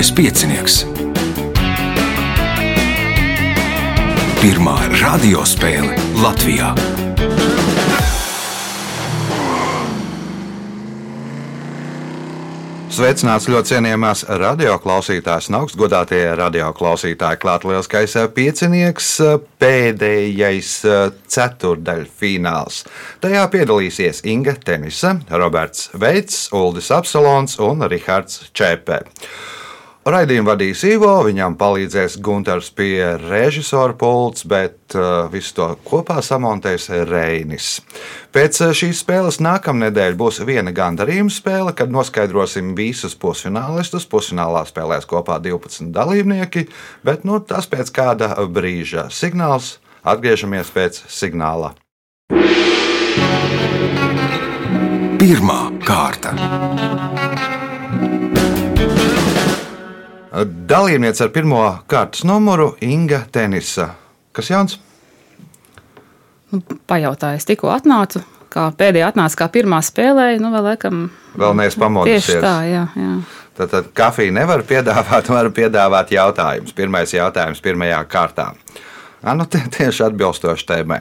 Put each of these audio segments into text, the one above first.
Mazais piecinieks. Pirmā radiospēle Latvijā. Sveicināts ļoti cienījamās radioklausītājas un augstgadātie radioklausītāji. Klāt lielskais piecinieks, pēdējais ceturdaļfināls. Tajā piedalīsies Inga Tenisa, Roberts Veits, Uldis Apsalons un Rihards Čepē. Raidījumu vadīs Ivo, viņam palīdzēs Gunārs pie režisora pults, bet uh, visu to kopā samontēs Reinis. Pēc uh, šīs spēles nākamnedēļ būs viena gandarījuma spēle, kad noskaidrosim visus pusfinālistus. Pusfinālā spēlēs kopā 12 dalībnieki, bet nu, tas pēc kāda brīža. Signāls atgriežamies pēc signāla. Pirmā kārta. Dalībniece ar pirmo kārtas numuru Inga Tenisa. Kas jauns? Nu, pajautāju, es tikko atnācu. Kā pēdējā atnāca, kā pirmā spēlēja, nu vēl laikam. Vēl neesmu pamodies. Tieši tā, jā. jā. Tad, tad kafiju nevar piedāvāt, var piedāvāt jautājumus. Pirmais jautājums pirmajā kārtā. A, nu, tie, tieši atbilstoši tēmai.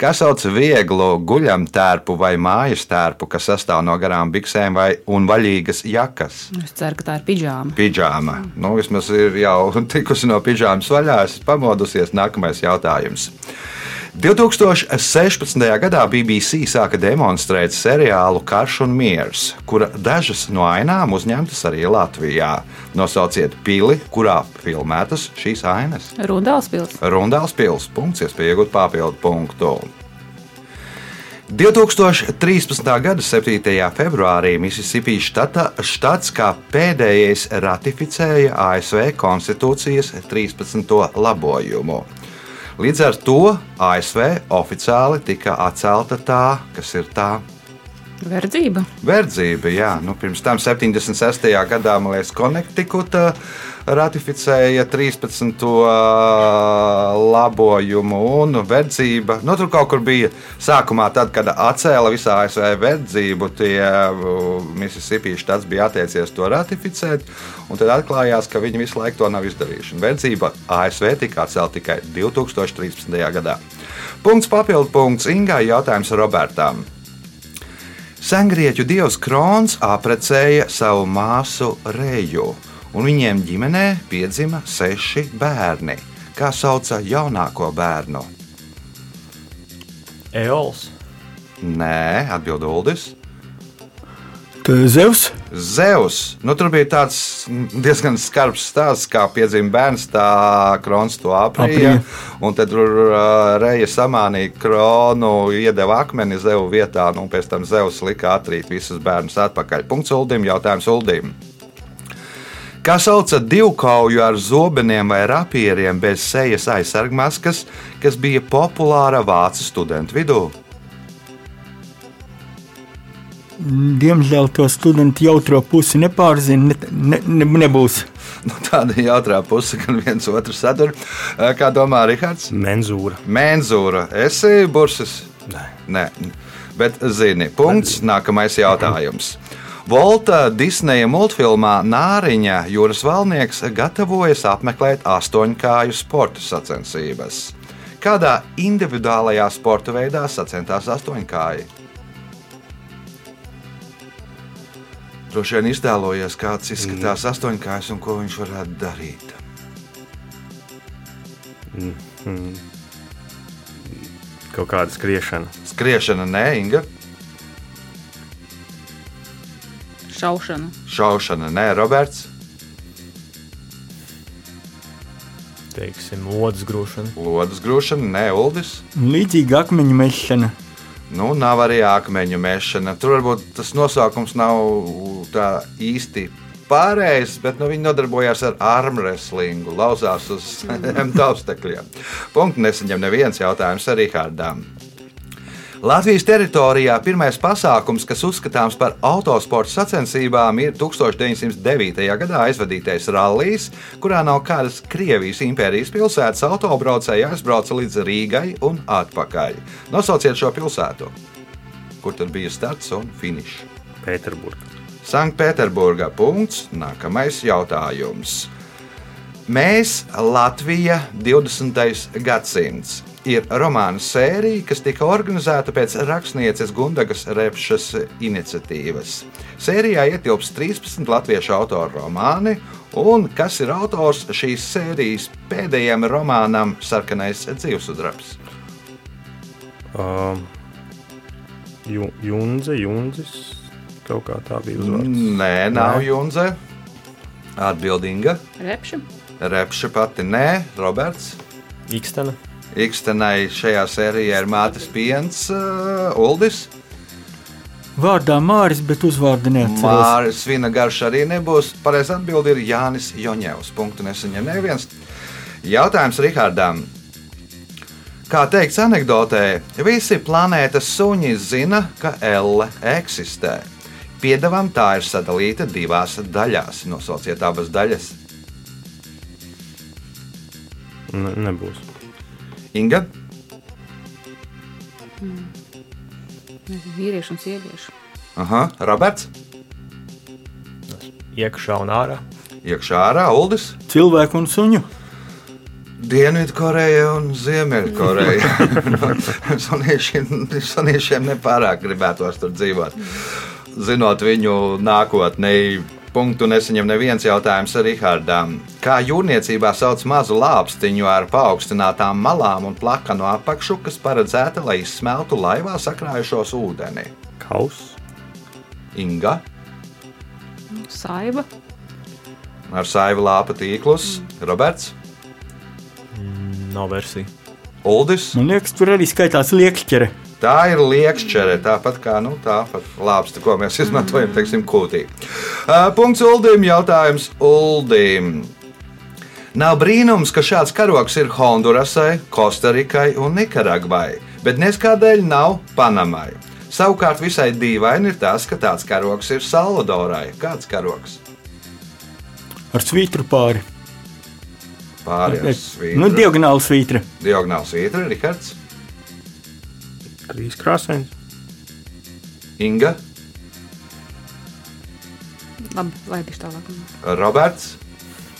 Kas sauc vieglu guļamtērpu vai mājas tērpu, kas sastāv no garām biksēm vai, un vaļīgas jakas? Es ceru, ka tā ir pidžāma. Pidžāma. Nu, vismaz ir jau tikusi no pidžāmas vaļā, es pamodusies. Nākamais jautājums. 2016. gadā BBC sāka demonstrēt seriālu Karš un Miers, kura dažas no ainām uzņemtas arī Latvijā. Nosauciet pili, kurā filmētas šīs ainas. Rundāls pils. Pils. Punkts, iespēja iegūt papildu punktu. 2013. gada 7. februārī Mississippi štata, štats kā pēdējais ratificēja ASV konstitūcijas 13. labojumu. Līdz ar to ASV oficiāli tika atcelta tā, kas ir tā Verdzība. verdzība. Jā. Nu, pirms tam 76. gadā, man liekas, Connecticuta ratificēja 13. labojumu un verdzība. Nu, tur kaut kur bija sākumā, tad, kad atcēla visā ASV verdzību, tie Mississippi štats bija attiecies to ratificēt, un tad atklājās, ka viņi visu laiku to nav izdarījuši. Un verdzība ASV tika atcelta tikai 2013. gadā. Punkts papildu punkts Ingai jautājums Robertam. Sengrieķu dievs Krons apprecēja savu māsu Reju, un viņiem ģimenē piedzima seši bērni. Kā sauca jaunāko bērnu? Eols. Nē, atbild Uldis. Zevs. Zeus. Nu, tur bija tāds diezgan skarbs stāsts, kā piedzima bērns, tā krons to aprīja. Un tad tur uh, reja samānīja kronu, iedeva akmeni Zeus vietā, nu, un pēc tam Zeus lika atrīt visus bērnus atpakaļ. Punkts Uldim, jautājums Uldim. Kā sauca divkauju ar zobeniem vai rapieriem bez sejas aizsargmaskas, kas bija populāra vācu studentu vidū? Diemžēl to studentu jautro pusi nepārzina. Ne, ne, ne, nebūs. Nu, tāda ir jautrā puse, kad viens otru sadur. Kā domā Rihards? Menzūra. Mēnzūra, esi bursis? Nē. Nē. Bet zini, punkts. Nākamais jautājums. Volta Disneja multfilmā Nāriņa jūras valnieks gatavojas apmeklēt astoņkāju sporta sacensības. Kādā individuālajā sporta veidā sacentās astoņkāji? Droši vien iztēlojies, kāds izskatās astoņkājs un ko viņš varētu darīt. Kaut kāda skriešana. Skriešana, nē, Inga. Šaušana. Šaušana, nē, Roberts. Teiksim, lodes grūšana. Lodas grūšana, nē, Uldis. Līdzīga akmeņu mešana. Nu, nav arī akmeņu mešana. Tur varbūt tas nosaukums nav tā īsti pārējais, bet nu, viņi nodarbojās ar armwrestlingu, lauzās uz taustekļiem. Punktu nesaņem neviens jautājums arī Hārdām. Latvijas teritorijā pirmais pasākums, kas uzskatāms par autosporta sacensībām, ir 1909. gadā aizvadītais rallijs, kurā no kādas Krievijas impērijas pilsētas autobraucēji aizbrauca līdz Rīgai un atpakaļ. Nosauciet šo pilsētu, kur tad bija starts un finišs. Pēterburga. Sanktpēterburgā. Punkts. Nākamais jautājums. Mēs, Latvija, 20. gadsimts. Ir romānu sērija, kas tika organizēta pēc rakstnieces Gundagas Repšas iniciatīvas. Sērijā ietilps 13 latviešu autoru romāni, un kas ir autors šīs sērijas pēdējiem romānam Sarkanais dzīvesudrabs? Um, Ju- Junze, Junzis. Kaut kā tā bija uzvārds. Nē, nav Nē. Junze. Atbildīga. Repša. Repša pati nē, Roberts. Ikstena. Ikstenai šajā sērijā ir mātes piens, uh, Uldis. Vārdā Māris, bet uzvārdu neatceros. Māris Vina garš arī nebūs. Pareizā atbilde ir Jānis Joņevs. Punktu nesaņem neviens. Jautājums Rihardam. Kā teikts anekdotē, visi planētas suņi zina, ka Elle eksistē. Piedevam tā ir sadalīta divās daļās. Nosauciet abas daļas. Ne, nebūs. Inga, Nezinu, vīriešu un sieviešu. Aha, Roberts, Iekšā un ārā. iekšā ārā, Uldis. Cilvēku un suņu. Dienvidkoreja un Ziemeļkoreja. Suniešiem, nepārāk gribētos tur dzīvot. Zinot viņu nākotnē, punktu nesaņem neviens jautājums Rihardam. Kā jūrniecībā sauc mazu lāpstiņu ar paaugstinātām malām un plakanu apakšu, kas paredzēta, lai izsmeltu laivā sakrājušos ūdeni? Kaus. Inga Saiba. ar saivu lāpa tīklus, Roberts, Nav versija. Uldis. Man liekas, tur arī skaitās liekšķere. Tā ir liekšķere, tāpat kā nu, tā lāpsta, ko mēs izmantojam, teiksim, kūtī. Uh, Punkts Uldim, jautājums Uldim. Nav brīnums, ka šāds karoks ir Hondurasai, Kostarikai un Nikaragvai, bet neskādēļ nav Panamai. Savukārt visai dīvaini ir tas, ka tāds karoks ir Salvadorai. Kāds karoks? Ar svītru pāri. Pārējais Nu, svītra. diagonāli svītra. Diagonāls svītra, Rihards, Krīs krāsains. Inga, Labi, lai viņš tālāk. Roberts.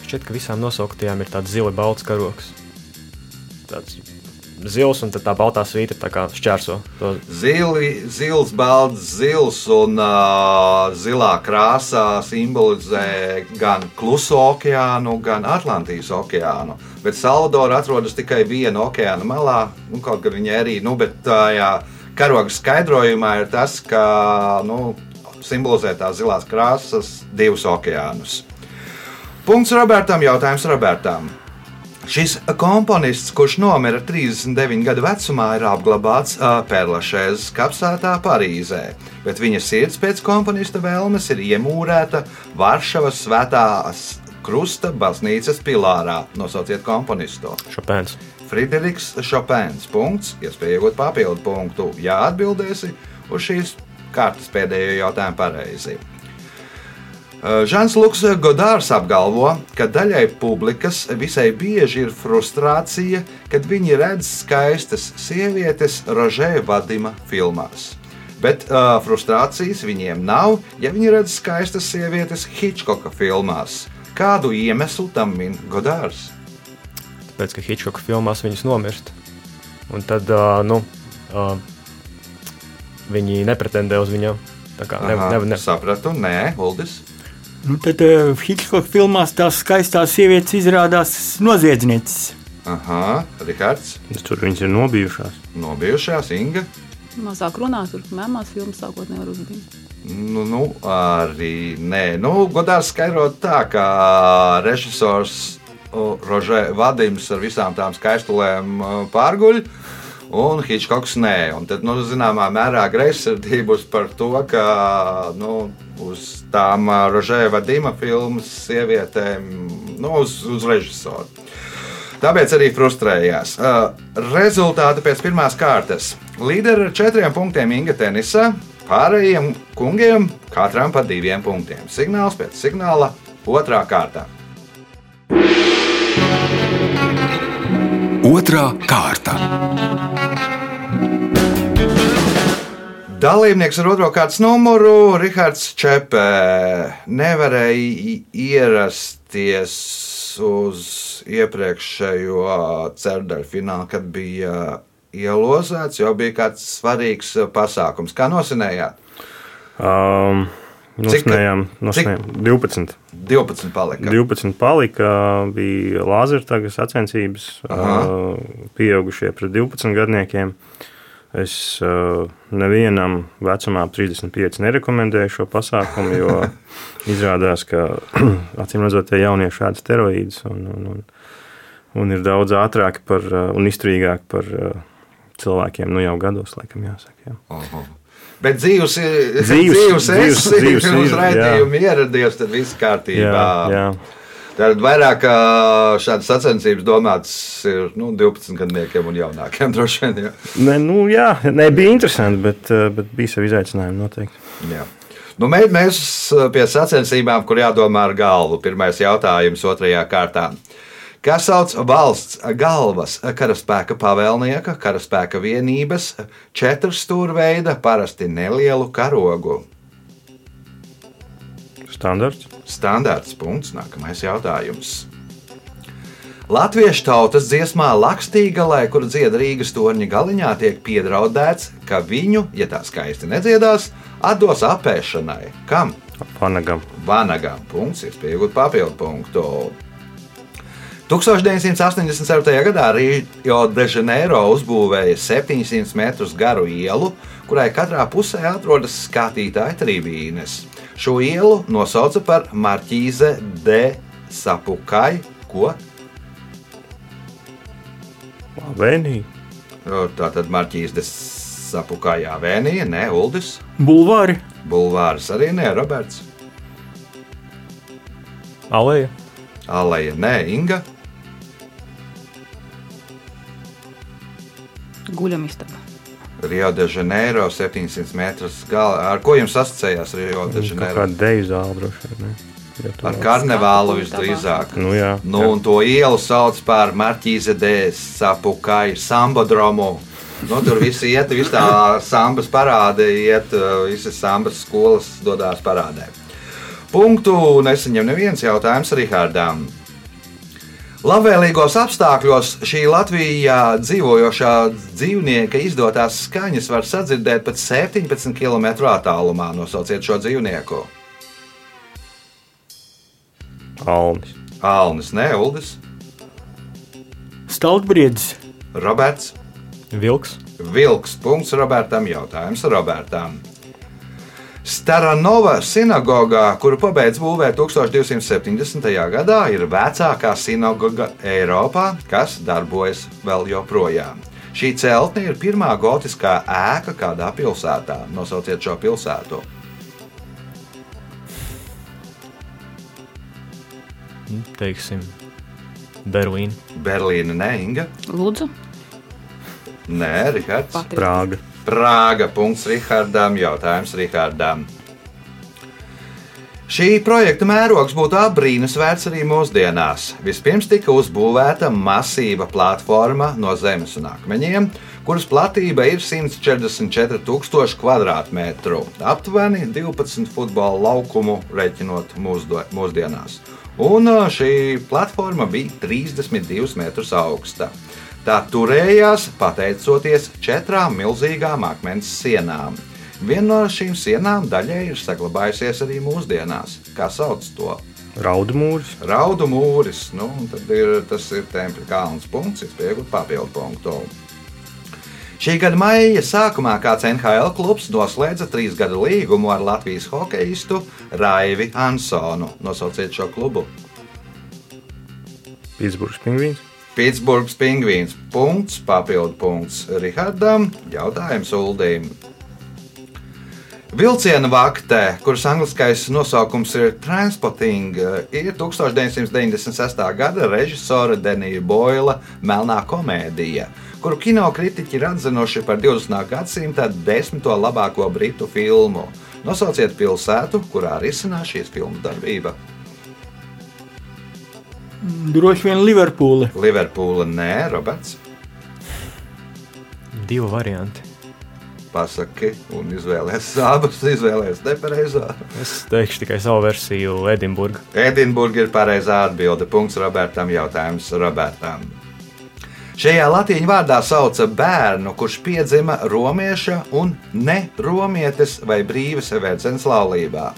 Šķiet, ka visām nosauktajām ir tāds zila balts karoks. Tāds zils un tā baltā svīta tā kā šķērso to Zili, zils, balts, zils un uh, zilā krāsā simbolizē gan Kluso okeānu, gan Atlantijas okeānu. Bet Salvadora atrodas tikai viena okeāna malā, nu, kaut gan viņa arī, nu, bet tajā karoga skaidrojumā ir tas, ka nu, simbolizē tās zilās krāsas divus okeānus. Punkts Robertam, jautājums Robertam. Šis komponists, kurš nomira 39 gadu vecumā, ir apglabāts Perlašēzes kapsētā Parīzē, bet viņa sirds pēc komponista vēlmes ir iemūrēta Varšavas svētās krusta baznīcas pilārā. Nosauciet komponistu. Šopēns. Frideriks Šopēns. Punkts. Iespēja iegūt papildu punktu, ja atbildēsi uz šīs kārtas pēdējo jautājumu pareizi. Žants Luks Godārs apgalvo, ka daļai publikas visai bieži ir frustrācija, kad viņi redz skaistas sievietes Rožē Vadima filmās. Bet uh, frustrācijas viņiem nav, ja viņi redz skaistas sievietes Hitchcocka filmās. Kādu iemeslu tam min Godārs? Tāpēc, ka Hitchcock filmās viņas nomirst. Un tad, uh, nu, uh, viņi nepretendē uz viņu. Tā kā nevar, nevar, nevar. Sapratu, nē, Uldis. Nu, tad uh, Hitchcock filmās tās skaistās sievietes izrādās noziedznieces. Aha, Rihards, Tur viņas ir nobijušās. nobijušās Inga. Mazāk runā, tur mēmās filmas sākotnēji var uzbīt. Nu, nu, arī nē, nu, godās skaidrot tā, ka režisors Rožē Vadims ar visām tām skaistulēm pārguļ. Un Hitchcocks nē, un tad, nu, zināmā mērā, greizsirdības par to, ka nu, uz tām ā, Rožē Vadima filmas sievietēm, nu, uz, uz režisoru. Tāpēc arī frustrējās. Rezultāti pēc pirmās kārtas. Līderi ar četriem punktiem Inga tenisā, pārējiem kungiem katram pa diviem punktiem. Signāls pēc signāla otrā kārtā. Otra kārta. Dalībnieks ar otro kārtas numuru Rihards Čepē nevarēja ierasties uz iepriekšējo cerdaļu finālu, kad bija ielozēts, jo bija kāds svarīgs pasākums. Kā nosinējāt? Um, Nosnējām, nosnējām 12. 12 palika. 12 palika, bija lāzertagas sacensības, Aha. uh, pieaugušie pret 12 gadniekiem. Es uh, nevienam vecumā ap 35 nerekomendēju šo pasākumu, jo izrādās, ka acīm redzot, tie jaunieši ēd steroīdus un, un, un, un ir daudz ātrāki par, uh, un izturīgāki par uh, cilvēkiem, nu jau gados, laikam jāsaka. Jā. Oho. Bet dzīves ir Dzīves- dzīves, dzīves- esi, dzīves pirms ir, raidījuma ieradies, tad viss kārtībā. Jā, jā. Tad vairāk šādas sacensības domātas ir nu, 12 gadniekiem un jaunākiem vien. Jā. Ne, nu, jā, ne, bija interesanti, bet, bet bija savi izaicinājumi noteikti. Jā. Nu, mē- mēs pie sacensībām, kur jādomā ar galvu. Pirmais jautājums otrajā kārtā. Kas sauc valsts galvas karaspēka pavēlnieka, karaspēka vienības, četru stūrveida, parasti nelielu karogu? Standarts. Standārts punkts. Nākamais jautājums. Latviešu tautas dziesmā Lakstīgalē, kur dzied Rīgas torņa galiņā, tiek piedraudēts, ka viņu, ja tā skaisti nedziedās, atdos apēšanai. Kam? Panagam. Vanagam. Punkts, iespējot papildu punktu. 1987. gadā Rio de Janeiro uzbūvēja 700 metrus garu ielu, kurai katrā pusē atrodas skatītāja tribīnes. Šo ielu nosauca par Marķīze de Sapukai, ko? Vēnī. tā tad Marķīze de Sapukai jāvēnija, ne Uldis, Bulvāri, Bulvārs arī ne Roberts, Aleja, Aleja ne Inga, Guļamistaba. Rio de Janeiro 700 metrus galā. Ar ko jums asociējās Rio de Janeiro? kāda deju zāle droši vien. ne? Ja Ar karnevālu visdrīzāk. Nu, jā. Nu, un to ielu sauc par Marķīze de Sapukai, Sambodromu. Nu, tur viss iet, viss tā sambas parāde, iet, visas sambas skolas dodas parādē. Punktu nesaņem neviens jautājums Rihardam. Labvēlīgos apstākļos šī Latvijā dzīvojošā dzīvnieka izdotās skaņas var sadzirdēt pat 17 km attālumā. Nosauciet šo dzīvnieku. Alnis. Alnis, Neuldis, Staltbriedis, Roberts. Vilks, Vilks. Punkts Robertam. Jautājums Robertam. Staranova sinagogā, kuru pabeidz būvēt 1270. gadā, ir vecākā sinagoga Eiropā, kas darbojas vēl joprojām. Šī celtne ir pirmā gotiskā ēka kādā pilsētā. Nosauciet šo pilsētu. nu, teiksim, Berlīna, Berlīna, Neinga, Lūdzu, Nē, Rihards. Prāga. Prāga. Punkts Rihardam. Jautājums Rihardam. Šī projekta mērogs būtu apbrīnas vērts arī mūsdienās. Vispirms tika uzbūvēta masīva platforma no zemes un akmeņiem, kuras platība ir 144,000 km2. Aptuveni 12 futbola laukumu reiķinot mūsdienās. Un šī platforma bija 32 metrus augsta. Tā turējās pateicoties četrām milzīgām akmens sienām. Viena no šīm sienām daļai ir saglabājusies arī mūsdienās. Kā sauc to? Raudu mūris. Raudu mūris. Nu, ir, tas ir tempļa kalns punkts, iespējams, papildu punktu. Šī gada maija sākumā kāds NHL klubs noslēdza trīs gadu līgumu ar Latvijas hokeistu Raivi Ansonu. Nosauciet šo klubu. Pitsburgas pingvīns. Pitsburgas pingvīns. Punkts, papildu punkts Rihardam. Jautājums Uldīm. Vilciena vaktē, kuras angliskais nosaukums ir Transporting, ir 1996. gada režisora Denija Boila Melnā komēdija, kuru kinokritiķi ir atzinuši par 20. gadsimta desmito labāko britu filmu. Nosauciet pilsētu, kurā risinās šīs filmu darbība. Droši vien Liverpūle, Liverpūle, nē, Roberts. divi varianti. pasaki, un izvēlēsies abas, izvēlēsies nepareizā. Es teikšu tikai savu versiju Edinburgā. Edinburgā ir pareizā atbilde. Punkts Robertam. Jautājums Robertam. Šajā latīņu vārdā sauca bērnu, kurš piedzima romieša un ne romietes vai brīvas verdzens laulībā.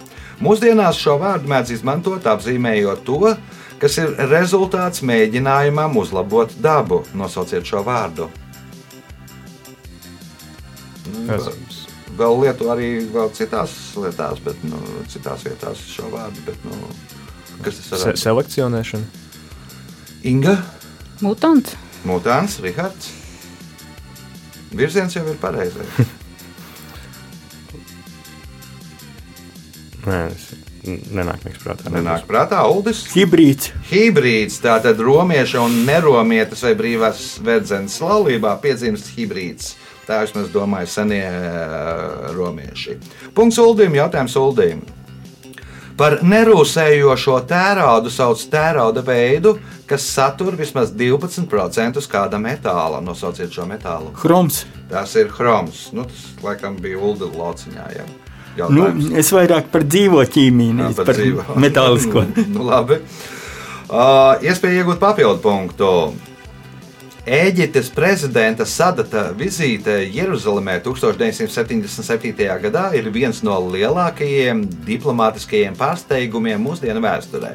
Mūsdienās šo vārdu mēdz izmantot apzīmējot to, kas ir rezultāts mēģinājumam uzlabot dabu. Nosauciet šo vārdu. Es- Vēl lietu arī vēl citās lietās, bet nu, citās vietās šo vārdu. Bet, nu, kas tas Se ir? selekcionēšana. Inga, Mutants. Mutāns, Rihards. Virziens jau ir pareizais. Nē, es nenāk prātā. Nenāk prātā Uldis. Hibrīds. Hibrīds, tātad romieša un neromietas vai brīvās verdzenes laulībā piedzimst hibrīds. Tā vismaz domāju senie eh, romieši. Punkts Uldim, jautājums Uldim. Par nerūsējošo tēraudu sauc tērauda veidu, kas satur vismaz 12% kāda metāla. Nosauciet šo metālu. Chroms. Tas ir chroms. Nu, tas laikam bija Ulda lauciņā. Ja? Nu, Jautājums. es vairāk par dzīvo ķīmiju, nevis par par dzīvo. metālisko. nu, labi. Uh, iespēja iegūt papildu punktu. Ēģiptes prezidenta Sadata vizīte Jeruzalemē 1977. gadā ir viens no lielākajiem diplomātiskajiem pārsteigumiem mūsdienu vēsturē.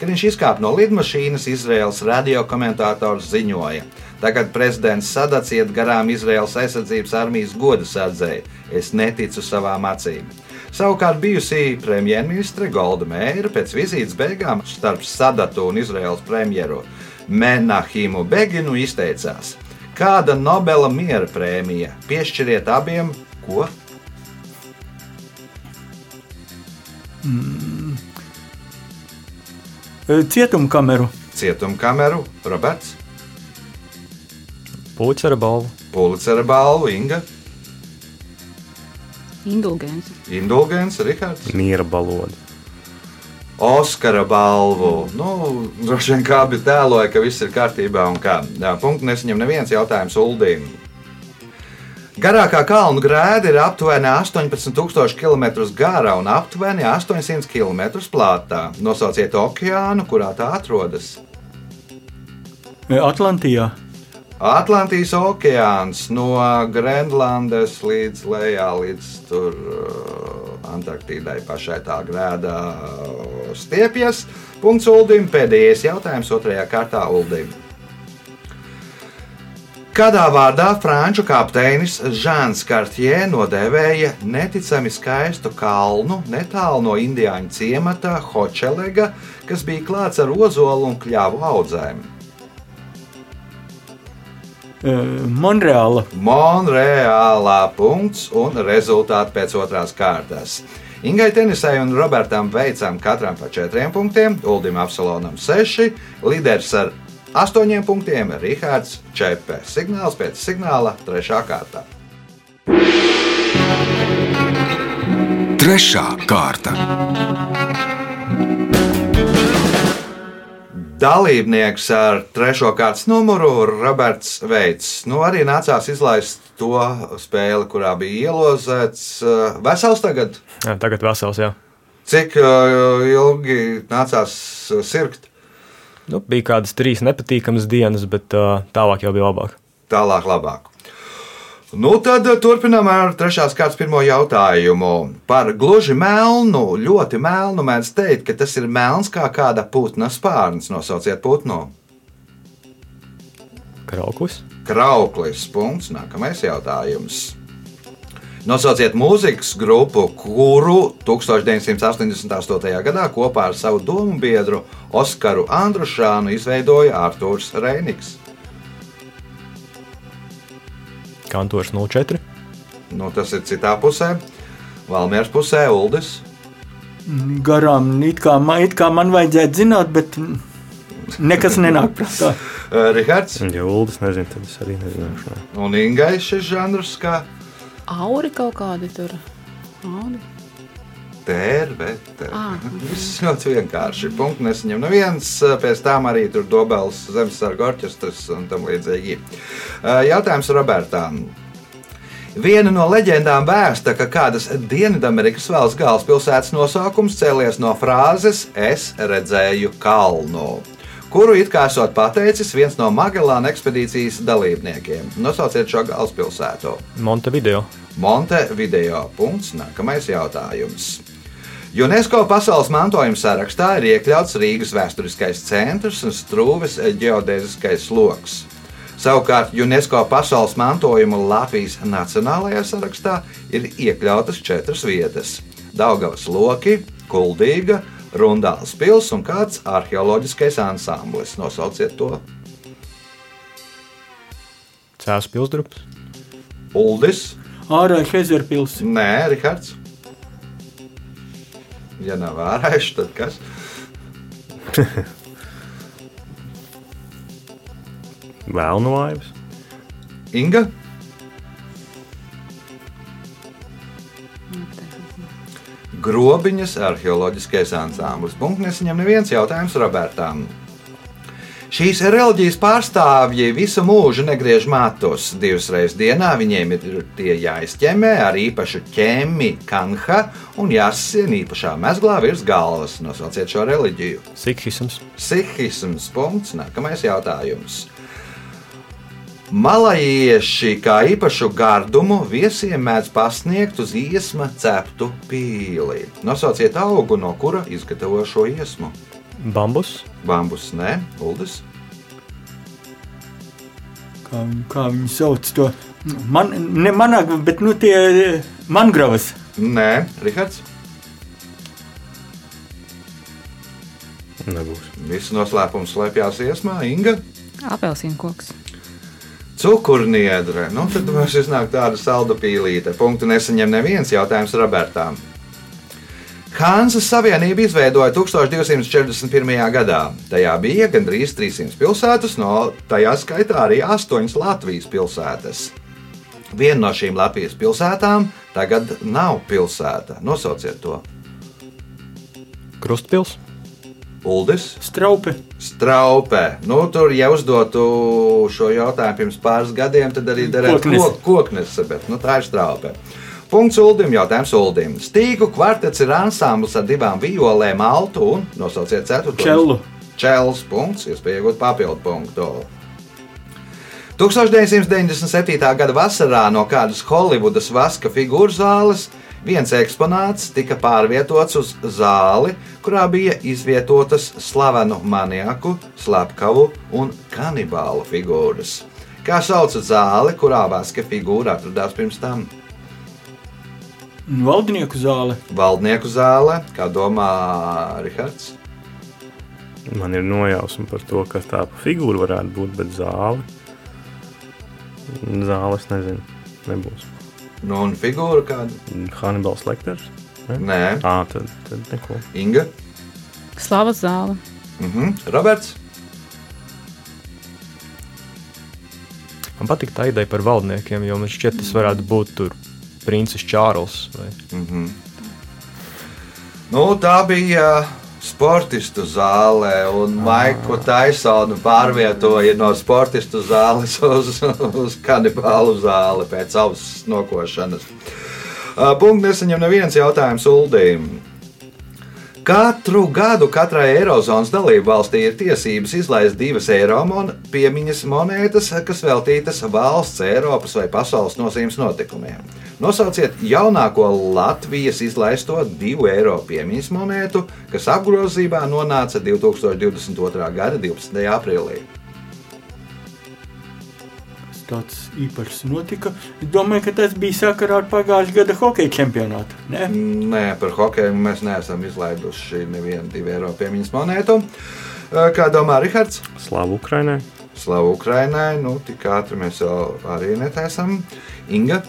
Kad viņš izkāpa no lidmašīnas, Izraels radiokomentātors ziņoja, tagad prezidents Sadats iet garām Izraels aizsardzības armijas godu sardzēji. Es neticu savām acīm. Savukārt bijusī premjerministre Golda Meira pēc vizītes beigām starp Sadatu un Izraels premjeru Menahimu Beginu izteicās, kāda Nobela miera prēmija piešķiriet abiem ko? Cietumkameru. Cietumkameru, Roberts, Pulcera balva. Pulicera balvu, Inga, Indulgence. Indulgence, Rihards. Miera baloda. Oskara balvu. Nu, droši vien kā bija tēloja, ka viss ir kārtībā un kā. Jā, punktu nesaņem neviens jautājums Uldīm. Garākā kalnu grēda ir aptuveni 18,000 km gara un aptuveni 800 km plātā. Nosauciet okeānu, kurā tā atrodas. Atlantijā. Atlantijas okeāns no Grenlandes līdz lejā, līdz tur, uh, Antarktīdai pašai tā grēdā uh, stiepjas. Punkts Uldim. Pēdējais jautājums otrajā kārtā Uldim. Kādā vārdā franču kapteinis Žants Kartjē nodēvēja neticami skaistu kalnu netālu no indiāņu ciemata Hočelega, kas bija klāts ar ozolu un kļavu audzēm? Monreāla. Monreālā punkts un rezultāti pēc otrās kārtas. Ingai Tenisai un Robertam veicam katram pa četriem punktiem, Uldim Apsalonam seši, līderis ar astoņiem punktiem - Rihards Čepe. Signāls pēc signāla trešā kārta. Trešā kārta. Dalībnieks ar trešo kārtas numuru Roberts Veits. Nu, arī nācās izlaist to spēli, kurā bija ielozēts. eh, Vesels tagad? Jā, tagad vesels, jā. Cik eh, ilgi nācās eh, sirgt? Nu, bija kādas trīs nepatīkamas dienas, bet uh, tālāk jau bija labāk. Tālāk, labāk. Nu, tad eh, turpinām ar trešās kārtas pirmo jautājumu. Par gluži melnu, ļoti melnu mēdz teikt, ka tas ir melns kā kāda putna spārns. Nosauciet putnu. Krauklis. Krauklis. Punkts. Nākamais jautājums. Nosauciet mūzikas grupu, kuru 1988. gadā kopā ar savu domu biedru Oskaru Andrušānu izveidoja Arthurs Reinigs. Kantors 04. Nu, tas ir citā pusē. Valmieras pusē Uldis. Garām, it kā, man, it kā man vajadzētu zināt, bet nekas nenāk prātā. Uh, Rihards Ja Uldis nezina, tad es arī nezināšu. un Ingai šis žanrs kā Auri kaut kādi tur. Auri. Tērvete. Ah. Viss ļoti vienkārši. Punkts nesaņem neviens. Pēc tam arī tur dobels zemesarga orķestris un tam līdzīgi. Uh, Jautājums Robertām. Viena no leģendām vēsta, ka kādas Dienvidamerikas valsts galvaspilsētas nosaukums cēlies no frāzes Es redzēju kalnu, kuru it kā esot pateicis viens no Magellāna ekspedīcijas dalībniekiem. Nosauciet šo galvaspilsētu. Montevideo. Montevideo. Punkts. Nākamais jautājums. UNESCO pasaules mantojuma sarakstā ir iekļauts Rīgas vēsturiskais centrs un Strūves ģeodēziskais lokus. Savukārt UNESCO pasaules mantojuma Latvijas nacionālajā sarakstā ir iekļautas četras vietas - Daugavas loki, Kuldīga, Rundāls pils un kāds arheoloģiskais ansamblis. Nosauciet to Cēlus pilsdrups. Uldis. Ārā Hezerpils. Nē, Rihards. Ja nav ārējuši, tad kas? Vēlnu laivas. Inga. Grobiņas arheoloģiskais ansamblis. Punkts nesaņem neviens jautājums Robertam. Šīs reliģijas pārstāvji visu mūžu negriež matus. Divas reizes dienā viņiem ir tie jāizķemē ar īpašu ķēmi, kanha un jāsasien īpašā mezglā virs galvas. Nosauciet šo reliģiju. Sikhisms. Sihisms. Punkts. Nākamais jautājums. Malajieši kā īpašu gardumu viesiem mēdz pasniegt uz iesma ceptu pīli. Nosauciet augu, no kura izgatavo šo iesmu. Bambus. Bambus, nē, Uldis. Kā, kā viņi sauc to? Man, ne manā, bet nu tie eh, mangravas. Nē, Rihards. Nebūs. Viss noslēpums slēpjas iesmā, Inga. Apelsīnu koks. Cukurniedre. Nu, tad mums iznāk tāda salda pīlīte. Punktu nesaņem neviens jautājums Robertām. Hānzas Savienība izveidoja 1241. gadā. Tajā bija gandrīz 300 pilsētas, no tajā skaitā arī 8 Latvijas pilsētas. Viena no šīm Latvijas pilsētām tagad nav pilsēta. Nosauciet to. Krustpils. Uldis, Straupe. Straupē. Nu, tur, ja uzdotu šo jautājumu pirms pāris gadiem, tad arī derētu Koknese. kok- koknese, bet nu, tā ir straupē. Punkts Uldim, jautājums Uldim. Stīgu kvartets ir ansamblis ar divām violēm, altu un nosauciet ceturto. Čellu. Čels punkts, iespēja iegūt papildu punktu. 1997. gada vasarā no kādas Holivudas vaska figūru zāles viens eksponāts tika pārvietots uz zāli, kurā bija izvietotas slavenu maniaku, slepkavu un kanibālu figūras. Kā sauc zāli, kurā vaska figūra atradās pirms tam? Valdnieku zāle. Valdnieku zāle, kā domā Rihards. Man ir nojausma par to, kas tā pa figūra varētu būt, bet zāle. Zāles nezinu. Nebūs. Nu, un figūra kāda? Hannibals Lekters. Nē, Ā, tad, tad neko. Inga. Slavas zāle. Mhm. Roberts. Man patīk tā ideja par valdniekiem, jo man šķiet, tas varētu būt tur princis Čārls. Vai... Nu, tā bija sportistu zālē, un Maiku Taisonu pārvietoja no sportistu zāles uz, uz kanibālu zāli pēc auss nokošanas. Punkts nesaņem neviens jautājums Uldīm. Katru gadu katrai Eirozonas dalību valstī ir tiesības izlaist divas eiro mon piemiņas monētas, kas veltītas valsts, Eiropas vai pasaules nozīmes notikumiem. Nosauciet jaunāko Latvijas izlaisto divu eiro piemiņas monētu, kas apgrozībā nonāca 2022. gada 12. aprīlī. Tāds īpašs notika. Es domāju, ka tas bija sakarā ar pagājušā gada hokeja čempionātu. Ne? Nē, par hokeju mēs neesam izlaiduši nevienu divu eiro piemiņas monētu. Kā domā Rihards? Slavu Ukrainai. Slavu Ukrainai, nu tik ātri mēs jau arī netaisam. Inga.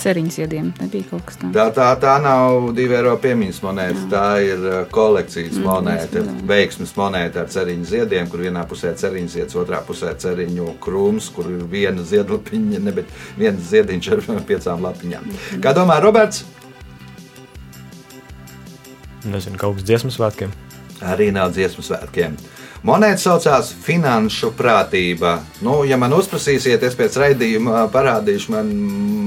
Seriņas iediem nebija kaut kas tāds. Tā, tā, tā nav divu eiro piemiņas monēta. Tā ir uh, kolekcijas Mm, monēta, es veiksmes monēta ar ceriņu ziediem, kur vienā pusē ir ceriņu zieds, otrā pusē ir ceriņu krūms, kur ir viena ziedlapiņa, ne, bet viens ziediņš ar piecām lapiņām. Mhm. Kā domā Roberts? Nezinu, kaut kas dziesmu svētkiem. Arī nav dziesmu svētkiem. Monēta saucās Finanšu prātība. Nu, ja man uzprasīsiet, es pēc raidījuma parādīšu, man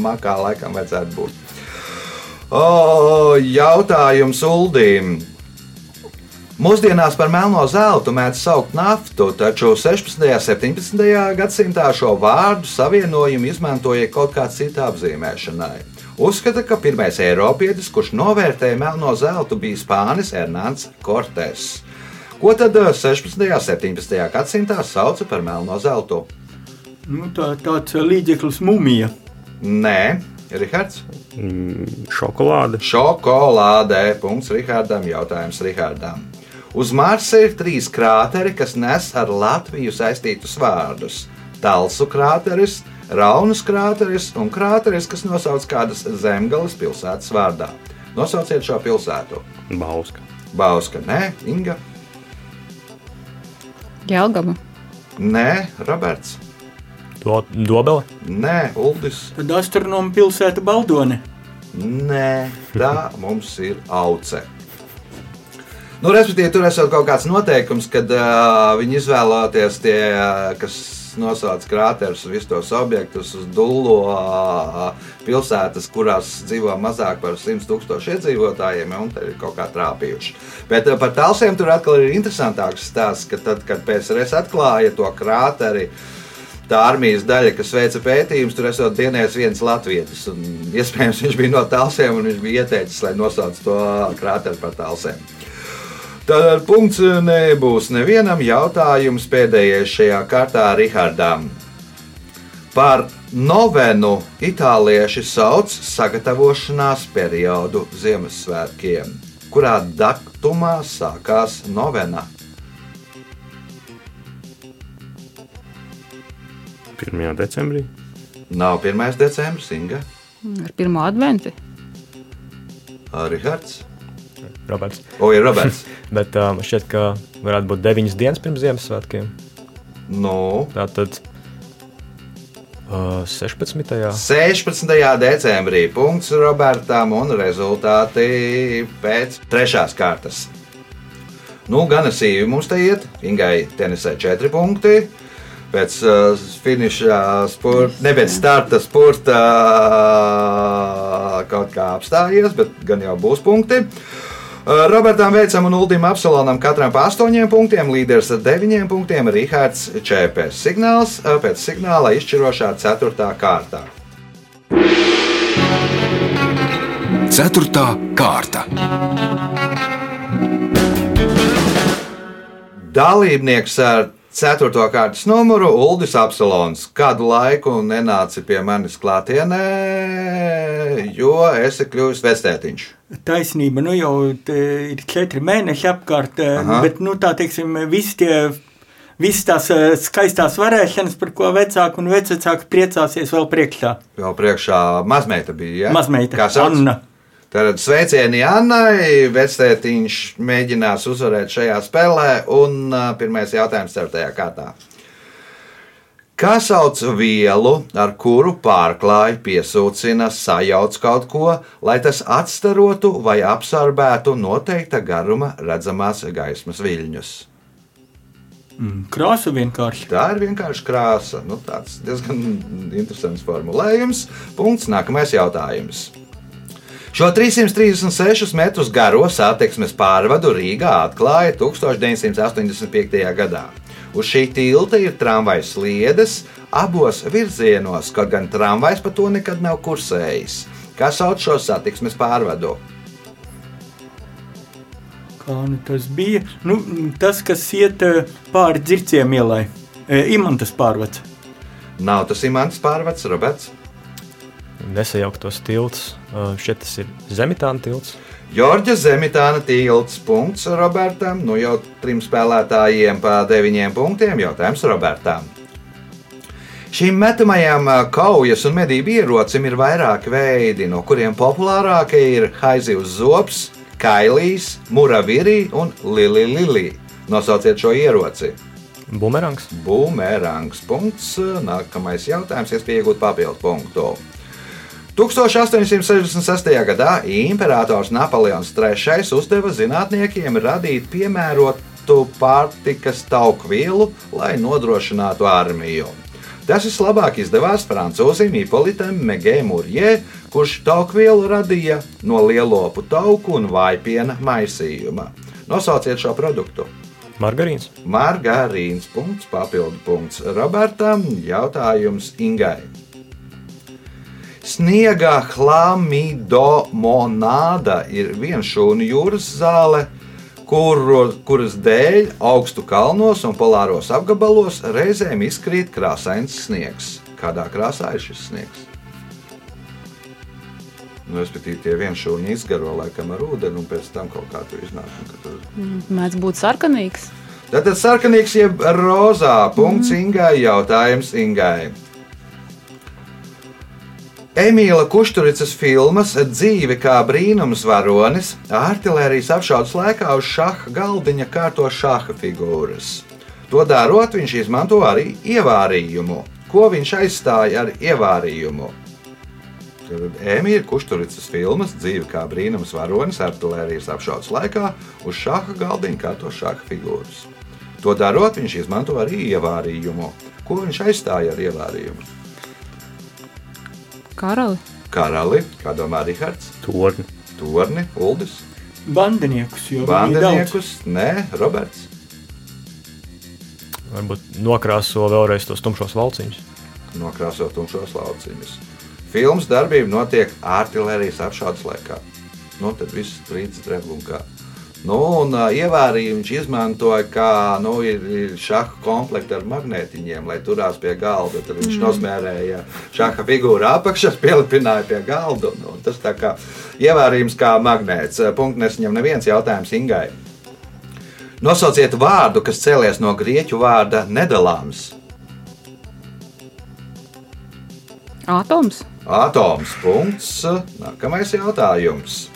makā laikam vajadzētu būt. O, jautājums Uldīm. Mūsdienās par melno zeltu mēdz saukt naftu, taču 16. un 17. gadsimtā šo vārdu savienojumu izmantoja kaut kā cita apzīmēšanai. Uzskata, ka pirmais eiropietis, kurš novērtēja melno zeltu, bija Spānis Hernāns Kortes. Ko tad eh, 16. un 17. gadsimtā sauca par melno zeltu? Nu, tā, tāds līdzeklis mumija. Nē, Rihards. Mm, šokolāde. Šokolādē. Punkts Rihardam. Jautājums Rihardam. Uz Marsa ir trīs krāteri, kas nes ar Latviju saistītus vārdus. Talsu krāteris, Raunas krāteris un krāteris, kas nosauc kādas zemgales pilsētas vārdā. Nosauciet šo pilsētu. Bauska. Bauska, nē, Inga, Jelgava. nē, Roberts, Do, dobele. nē, Uldis, Tad astronoma pilsēta Baldone. nē, tā mums ir auce. Nu, respektīvi, tur esot kaut kāds noteikums, kad uh, viņi izvēlēties tie, kas nosauc krāterus, visus tos objektus uz uh, pilsētas, kurās dzīvo mazāk par 100 tūkstošu iedzīvotājiem, un te ir kaut kā trāpījuši. Bet par talsiem tur atkal ir interesantāks stāsts, ka tad, kad PSRS atklāja to krāteri, tā armijas daļa, kas veica pētījumus, tur esot dienējis viens latvietis. un Iespējams, viņš bija no tālsiem un viņš bija ieteicis, lai nosauc to krāteru par tālsiem. Tad punkts nebūs nevienam jautājums pēdējais šajā kārtā Rihardam. Par novenu itālieši sauc sagatavošanās periodu Ziemassvētkiem, kurā datumā sākās novena. 1. decembrī. Nav 1. decembris, Inga, Ar pirmo adventu. Rihards. Roberts. O, ir Roberts. Bet man šķiet, ka varētu būt 9 dienas pirms Ziemassvētkiem. Nu, Tā tad uh, 16. 16. decembrī punkts Robertam un rezultāti pēc trešās kārtas. Nu, gan asīvi mums te iet, Ingai tenisē 4 punkti. Pēc uh, finiša spurta, ne pēc starta spurta uh, kaut kā apstājies, bet gan jau būs punkti. Uh, Robertam Veicam un Uldim Apsolonam katram pa 8 punktiem, līderis ar 9 punktiem - Rihards Čēpers. Signāls uh, pēc signāla izšķirošā 4. kārtā. Ceturtā kārta. Dalībnieks ar 4. kārtas numuru Uldis Apsolons. Kādu laiku nenāci pie manis klātienē, jo esi kļuvis vecētiņš. Taisnība, nu jau ir četri mēneši apkārt, eh, Aha. bet nu, tā teiksim, visi tie. Visas tās eh, skaistās varēšanas, par ko vecāki un vecāki priecāsies vēl priekšā. Jau priekšā mazmeita bija. Ja? Mazmeita, Kā sauc? Anna. Tad sveicieni Annai. Vecētiņš mēģinās uzvarēt šajā spēlē. Un pirmais jautājums 4. kārtā. Kā sauc vielu, ar kuru pārklāja, piesūcina, sajauc kaut ko, lai tas atstarotu vai absorbētu noteikta garuma redzamās gaismas viļņus? Mm, Krāsa vienkārši. Tā ir vienkārši krāsa. Nu, tāds diezgan interesants formulējums. Punkts. Nākamais jautājums. Šo 336 metrus garo satiksmes pārvadu Rīgā atklāja 1985. gadā. Uz šī tilta ir tramvajas sliedes abos virzienos, kaut gan tramvajs pa to nekad nav kursējis. Kā sauc šo satiksmes pārvadu? Kā nu tas bija? Nu, tas, kas iet eh, pāri dzirciem ielai, Eh, imantas pārvads. Nav tas imants pārvads, Roberts. Nesajauktos tilts. Uh, šeit tas ir Zemitāna tilts. Jorģa Zemitāna tilts. Punkts Robertam. Nu jau trim spēlētājiem pa deviņiem punktiem. Jautājums Robertam. Šīm metamajām ā, kaujas un medību ierocim ir vairāki veidi, no kuriem populārākie ir haizivs zops, kailīs, muravīri un lili. Nosauciet šo ieroci. Bumerangs. Bumerangs. Punkts. Nākamais jautājums, iespēja iegūt papildu punktu. 1866. gadā imperators Napoleons III uzdeva zinātniekiem radīt piemērot, plastu pārtikas taukvielu, lai nodrošinātu armiju. Tas vislabāk izdevās francūzim Ipolitam Megēmurjē, kurš taukvielu radīja no lielopu tauku un vaipiena maisījuma. Nosauciet šo produktu! Margarīns. Margarīns punkts, papildu punkts Robertam, jautājums Ingai. Sniega chlamidomonāda ir vienšūnu jūras zāle, kuru, kuras dēļ augstu kalnos un polāros apgabalos reizēm izkrīt krāsains sniegs. Kādā krāsā ir šis sniegs? Nu, respektīvi, tie vienšūni izgaro laikam ar ūdeni, un pēc tam kaut kā tur iznāk. Tur... Mēdz būt sarkanīgs. Tātad sarkanīgs jeb rozā. Punkts Ingai. Jautājums Ingai. Emīla Kušturicas filmas Dzīve kā brīnums varonis artērijas apšaudas laikā uz šaha galdiņa kārto šaha figūras. To darot, viņš izmanto arī ievārījumu. Ko viņš aizstāja ar ievārījumu? Emīļa Kušturicas filmas Dzīve kā brīnums varonis artērijas apšaudas laikā uz šaha galdiņa kārto šaha figūras. To darot, viņš izmanto arī ievārījumu. Ko viņš aizstāja ar ievārījumu? Karali. Karali, kā domā Rihards, Torni. Torni, Uldis, Bandiniekus jau. Vandeniekus, Nē, Roberts. Varbūt nokrāso vēlreiz tos tumšos valciņus. Nokrāsot tumšos lauciņus. Filmas darbība notiek artērijas apšaudas laikā. Nu, tad viss strīds drēbumā. Nu, un uh, ievārījumu viņš izmantoja kā nu, ir, ir šaha komplektu ar magnētiņiem, lai turās pie galda. Tad viņš mm. nosmērēja šaha figūru apakšā, pielipināja pie galda. Un, un tas tā kā ievārījums kā magnēts. Punkts nesaņem neviens jautājums Ingai. Nosauciet vārdu, kas cēlies no grieķu vārda nedalāms. Atoms. Atoms. Punkts. Nākamais jautājums.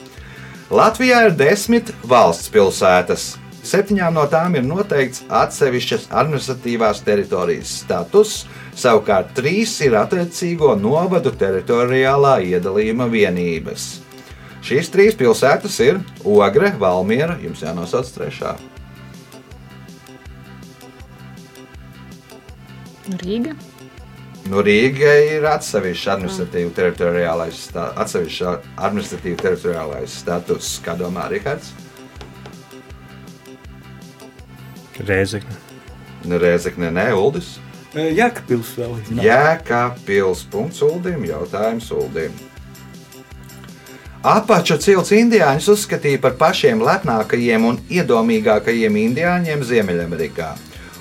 Latvijā ir desmit valsts pilsētas. Septiņām no tām ir noteikts atsevišķas administratīvās teritorijas status, savukārt trīs ir attiecīgo novadu teritoriālā iedalījuma vienības. Šīs trīs pilsētas ir Ogre, Valmiera, jums jānosauc trešā. Rīga. Nu, Rīga ir atsevišķa administratīva teritoriālais, sta- atsevišķa administratīva teritoriālais status, kā domā Rihards. Rēzekne. Reizekne, ne Uldis. Jēkabils vēl ir. Jēkabils punkts Uldim, jautājums Uldim. Apaču cilts indiāņus uzskatīja par pašiem lepnākajiem un iedomīgākajiem indiāņiem Ziemeļamerikā,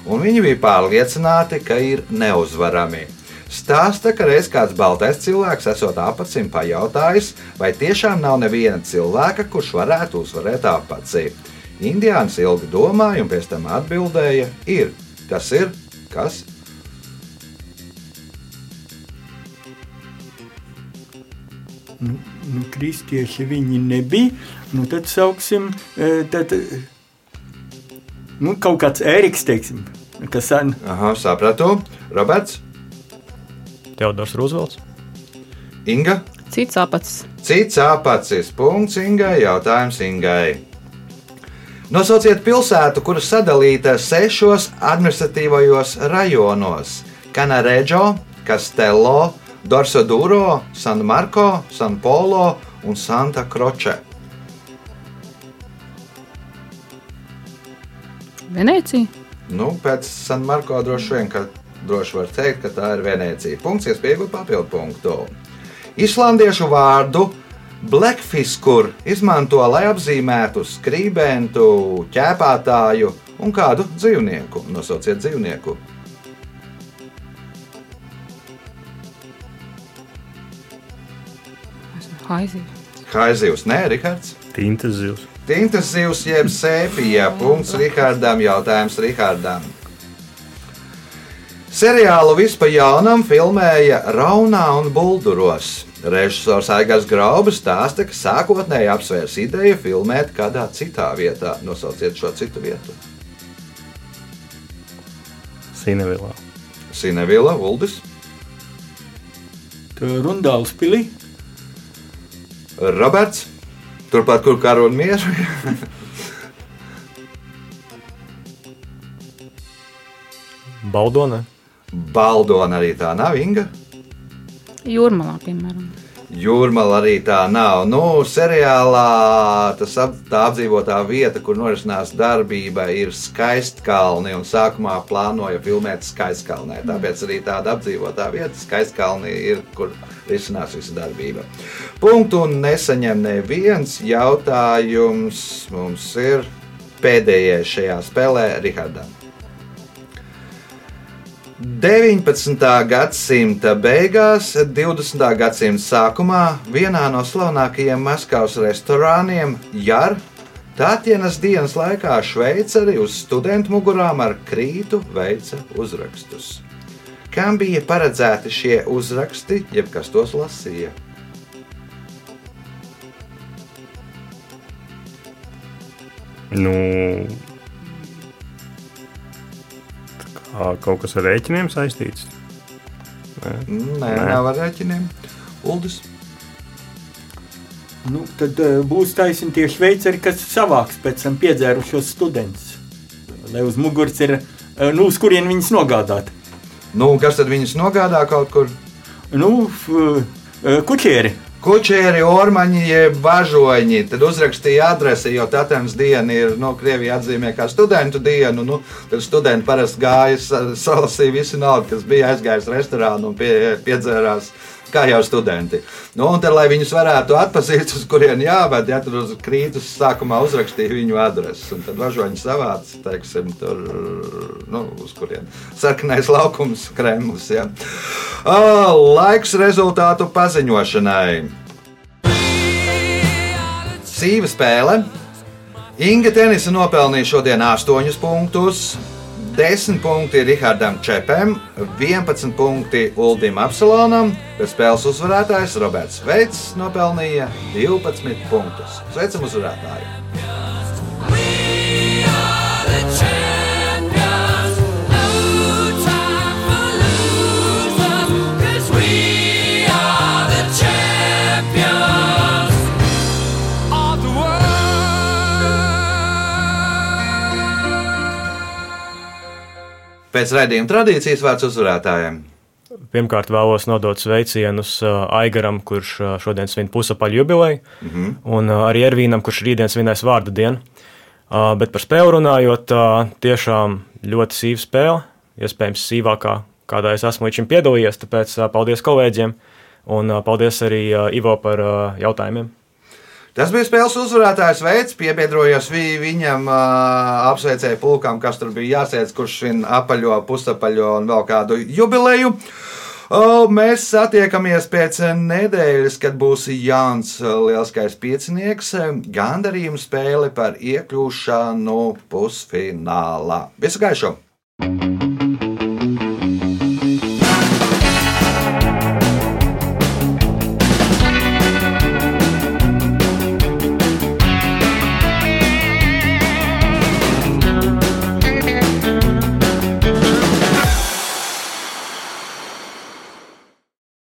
un viņi bija pārliecināti, ka ir neuzvarami. Stāsta, ka reiz kāds baltais cilvēks, esot apacim, pajautājis, vai tiešām nav neviena cilvēka, kurš varētu uzvarēt apacī. Indiāns ilgi domāja un pēc tam atbildēja, ir. Tas ir kas? Nu, kristieši viņi nebija. Nu, tad sauksim, eh, tad, nu, kaut kāds ēriks, teiksim, kas sen. Aha, sapratu. Roberts, Teodors Roosevelts. Inga. Cits apacis. Cits apacis. Punkts Ingai. Jautājums Ingai. Nosauciet pilsētu, kuras sadalīta sešos administratīvajos rajonos - Canareģo, Castello, Dorsoduro, San Marko, San Polo un Santa Croce. Venecija. Nu, pēc San Marko droši vien, ka droši var teikt, ka tā ir Venecija. Punkts, iespējams, papildu punktu. Islandiešu vārdu Blackfiskur izmanto, lai apzīmētu skrībentu, ķēpātāju un kādu dzīvnieku. Nosauciet dzīvnieku. Haizī. Haizivs, nē, Rihards. Tintas zivs. Tintas zivs jeb sēpija. Punkts Rihardam. Jautājums Rihardam. Seriālu vispār jaunam filmēja Raunā un Bulduros. Režisors Aigars Graubs stāsta, ka sākotnēji apsvērs ideju filmēt kādā citā vietā. Nosauciet šo citu vietu. Sinevilā. Sinevila, Uldis, Rundāls pilī. Roberts. Turpat, kur karo un mieru. Baldonē. Baldona arī tā nav Inga. Jūrmalā, piemēram. Jūrmāla arī tā nav. Nu, seriālā tas ap, tā apdzīvotā vieta, kur norisinās darbība, ir skaistkalni. Un sākumā plānoja filmēt skaistkalnē. Tāpēc arī tāda apdzīvotā vieta, skaistkalni, ir, kur risinās visa darbība. Punktu nesaņem neviens jautājums. Mums ir pēdējais šajā spēlē Rihardam. 19. gadsimta beigās, 20. gadsimta sākumā vienā no slavenākajiem Maskavas restorāniem Jar Tātienas dienas laikā Šveicari uz studentu mugurām ar krītu veica uzrakstus. Kam bija paredzēti šie uzraksti, jeb kas tos lasīja? Nu, kaut kas ar rēķiniem saistīts. Nē, Nē. nav ar rēķiniem. Uldis. Nu, tad būs taisni tie šveicari, kas savāks pēc tam piedzērušos studentus. Lai uz muguras ir, nu, uz kurien viņus nogādāt. Nu, kas tad viņus nogādā kaut kur? Nu, kuķieri. Kučēri, ormaņi, jeb važoņi. Tad uzrakstīja adresi, jo Tatēnas diena ir no Krievijas atzīmē kā studentu dienu. Nu, tad studenti parasti gāja, sa- salasīja visu naudu, kas bija aizgājis restorānu un pie, piedzērās. Kā jau studenti. Nu, un tad, lai viņus varētu atpazīt, uz kurien jāved, ja tur uz krītus sākumā uzrakstīja viņu adresi. Un tad važoņi savāca, teiksim, tur, nu, uz kurien sarkanais laukums, Kremlis. Ja. Ā, Laiks rezultātu paziņošanai. Sīva spēle. Inga tenisa nopelnīja šodien 8 punktus. 10 punkti Rihardam Čepam, 11 punkti Uldim Apsalonam, bet spēles uzvarētājs Roberts Veits nopelnīja 12 punktus. Sveicam uzvarētāju! Pēc raidījuma tradīcijas vārds uzvarētājiem. Pirmkārt, vēlos nodot sveicienus uh, Aigaram, kurš uh, šodien svin pusapaļu jubileju, mm -hmm. un uh, arī Ervīnam, kurš rītdien svinēs vārdu dienu. Bet par spēli runājot, tiešām ļoti sīva spēle, iespējams, sīvākā, kādā es esmu līdz šim piedalījies. Tāpēc paldies kolēģiem, un paldies arī Ivo par jautājumiem. Tas bija spēles uzvarētājs veids, piebiedrojos vi, viņam, uh, apsveicēju pulkam, kas tur bija jāsēdz, kurš vien apaļo, pusapaļo un vēl kādu jubileju. O, mēs satiekamies pēc nedēļas, kad būs Jānis Lielskais piecinieks, gandarījuma spēle par iekļūšanu pusfinālā. Visu gaišu!